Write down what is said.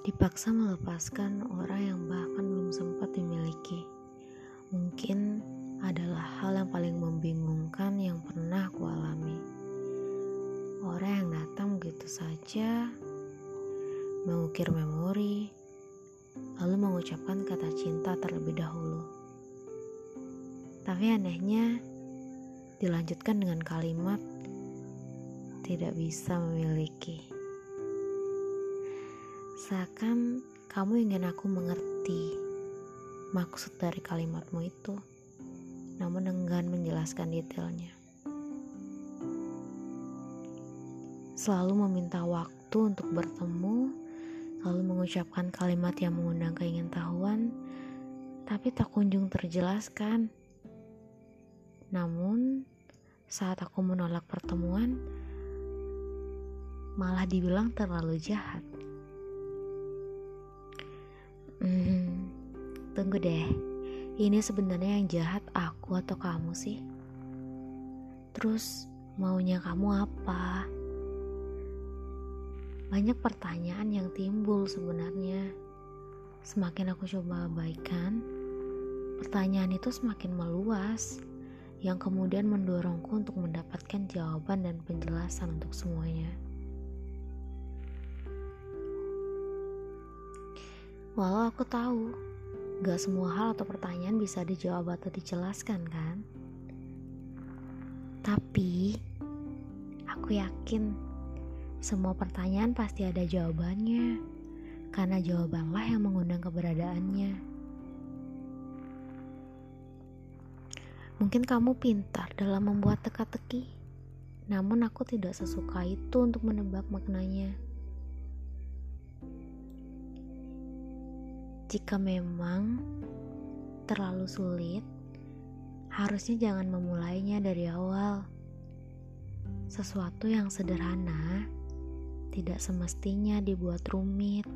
Dipaksa melepaskan orang yang bahkan belum sempat dimiliki. Mungkin adalah hal yang paling membingungkan yang pernah aku alami. Orang yang datang begitu saja, mengukir memori, lalu mengucapkan kata cinta terlebih dahulu. Tapi anehnya, dilanjutkan dengan kalimat tidak bisa memiliki. Seakan kamu ingin aku mengerti maksud dari kalimatmu itu, namun enggan menjelaskan detailnya. Selalu meminta waktu untuk bertemu, lalu mengucapkan kalimat yang mengundang keingintahuan, tapi tak kunjung terjelaskan. Namun, saat aku menolak pertemuan, malah dibilang terlalu jahat. Hmm, tunggu deh. Ini sebenarnya yang jahat aku atau kamu sih? Terus maunya kamu apa? Banyak pertanyaan yang timbul sebenarnya. Semakin aku coba abaikan, pertanyaan itu semakin meluas yang kemudian mendorongku untuk mendapatkan jawaban dan penjelasan untuk semuanya. Walau aku tahu, gak semua hal atau pertanyaan bisa dijawab atau dijelaskan kan? Tapi, aku yakin semua pertanyaan pasti ada jawabannya, karena jawabanlah yang mengundang keberadaannya. Mungkin kamu pintar dalam membuat teka-teki, namun aku tidak sesuka itu untuk menebak maknanya. Jika memang terlalu sulit, harusnya jangan memulainya dari awal. Sesuatu yang sederhana tidak semestinya dibuat rumit.